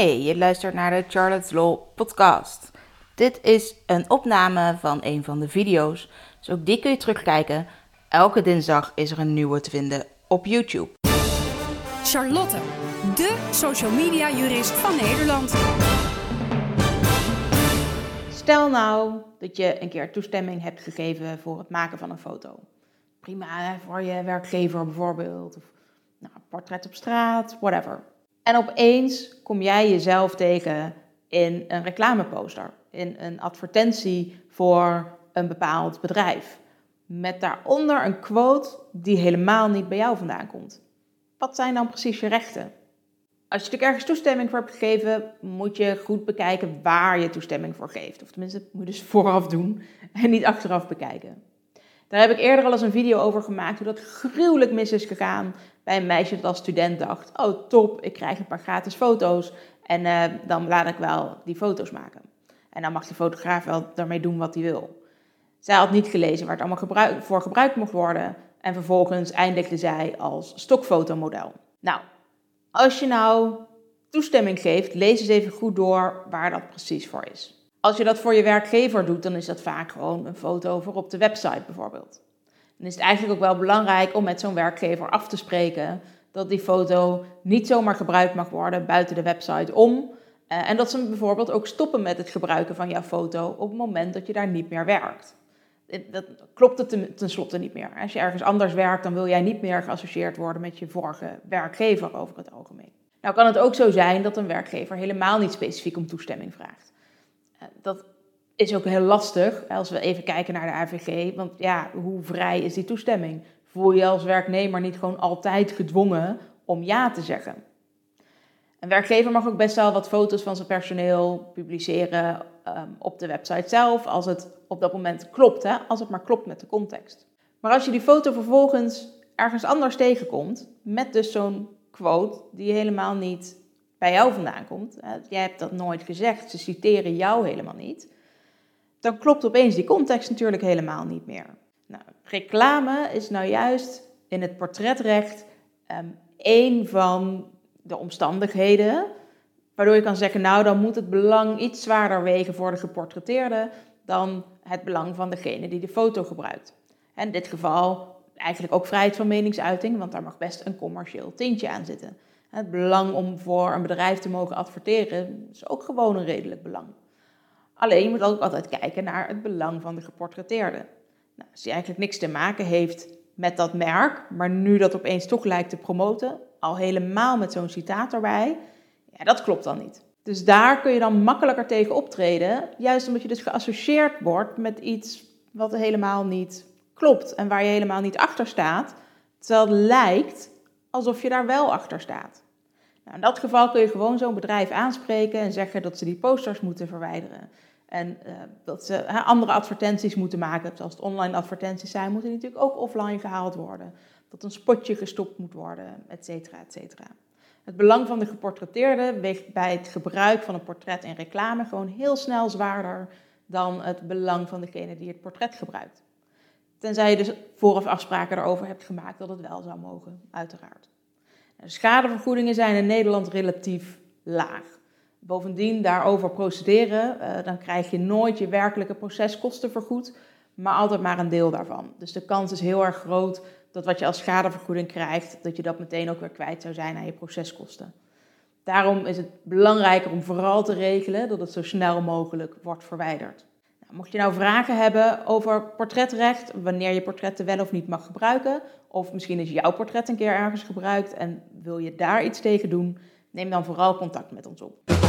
Hey, je luistert naar de Charlotte's Law podcast. Dit is een opname van een van de video's, dus ook die kun je terugkijken. Elke dinsdag is er een nieuwe te vinden op YouTube. Charlotte, de social media jurist van Nederland. Stel nou dat je een keer toestemming hebt gegeven voor het maken van een foto. Prima voor je werkgever bijvoorbeeld, of nou, een portret op straat, whatever. En opeens kom jij jezelf tegen in een reclameposter, in een advertentie voor een bepaald bedrijf. Met daaronder een quote die helemaal niet bij jou vandaan komt. Wat zijn dan precies je rechten? Als je natuurlijk ergens toestemming voor hebt gegeven, moet je goed bekijken waar je toestemming voor geeft. Of tenminste, moet je dus vooraf doen en niet achteraf bekijken. Daar heb ik eerder al eens een video over gemaakt hoe dat gruwelijk mis is gegaan bij een meisje dat als student dacht: Oh, top, ik krijg een paar gratis foto's en uh, dan laat ik wel die foto's maken. En dan mag die fotograaf wel daarmee doen wat hij wil. Zij had niet gelezen waar het allemaal gebruik, voor gebruikt mocht worden en vervolgens eindigde zij als stokfotomodel. Nou, als je nou toestemming geeft, lees eens even goed door waar dat precies voor is. Als je dat voor je werkgever doet, dan is dat vaak gewoon een foto voor op de website bijvoorbeeld. Dan is het eigenlijk ook wel belangrijk om met zo'n werkgever af te spreken dat die foto niet zomaar gebruikt mag worden buiten de website om. Eh, en dat ze bijvoorbeeld ook stoppen met het gebruiken van jouw foto op het moment dat je daar niet meer werkt. Dat klopt het tenslotte niet meer. Als je ergens anders werkt, dan wil jij niet meer geassocieerd worden met je vorige werkgever over het algemeen. Nou kan het ook zo zijn dat een werkgever helemaal niet specifiek om toestemming vraagt. Eh, dat is ook heel lastig als we even kijken naar de AVG. Want ja, hoe vrij is die toestemming? Voel je als werknemer niet gewoon altijd gedwongen om ja te zeggen? Een werkgever mag ook best wel wat foto's van zijn personeel publiceren um, op de website zelf, als het op dat moment klopt, hè? als het maar klopt met de context. Maar als je die foto vervolgens ergens anders tegenkomt, met dus zo'n quote die helemaal niet bij jou vandaan komt, jij hebt dat nooit gezegd, ze citeren jou helemaal niet, dan klopt opeens die context natuurlijk helemaal niet meer. Nou, reclame is nou juist in het portretrecht um, één van de omstandigheden waardoor je kan zeggen, nou dan moet het belang iets zwaarder wegen voor de geportretteerde dan het belang van degene die de foto gebruikt. En in dit geval eigenlijk ook vrijheid van meningsuiting, want daar mag best een commercieel tintje aan zitten. Het belang om voor een bedrijf te mogen adverteren is ook gewoon een redelijk belang. Alleen je moet ook altijd kijken naar het belang van de geportretteerde. Nou, als die eigenlijk niks te maken heeft met dat merk, maar nu dat opeens toch lijkt te promoten, al helemaal met zo'n citaat erbij, ja, dat klopt dan niet. Dus daar kun je dan makkelijker tegen optreden, juist omdat je dus geassocieerd wordt met iets wat helemaal niet klopt en waar je helemaal niet achter staat, terwijl het lijkt alsof je daar wel achter staat. Nou, in dat geval kun je gewoon zo'n bedrijf aanspreken en zeggen dat ze die posters moeten verwijderen. En uh, dat ze andere advertenties moeten maken. Zoals het online advertenties zijn, moeten die natuurlijk ook offline gehaald worden. Dat een spotje gestopt moet worden, et cetera, et cetera. Het belang van de geportretteerde weegt bij het gebruik van een portret in reclame gewoon heel snel zwaarder dan het belang van degene die het portret gebruikt. Tenzij je dus vooraf afspraken erover hebt gemaakt dat het wel zou mogen, uiteraard. De schadevergoedingen zijn in Nederland relatief laag. Bovendien daarover procederen, uh, dan krijg je nooit je werkelijke proceskosten vergoed, maar altijd maar een deel daarvan. Dus de kans is heel erg groot dat wat je als schadevergoeding krijgt, dat je dat meteen ook weer kwijt zou zijn aan je proceskosten. Daarom is het belangrijker om vooral te regelen dat het zo snel mogelijk wordt verwijderd. Mocht je nou vragen hebben over portretrecht, wanneer je portretten wel of niet mag gebruiken, of misschien is jouw portret een keer ergens gebruikt en wil je daar iets tegen doen, neem dan vooral contact met ons op.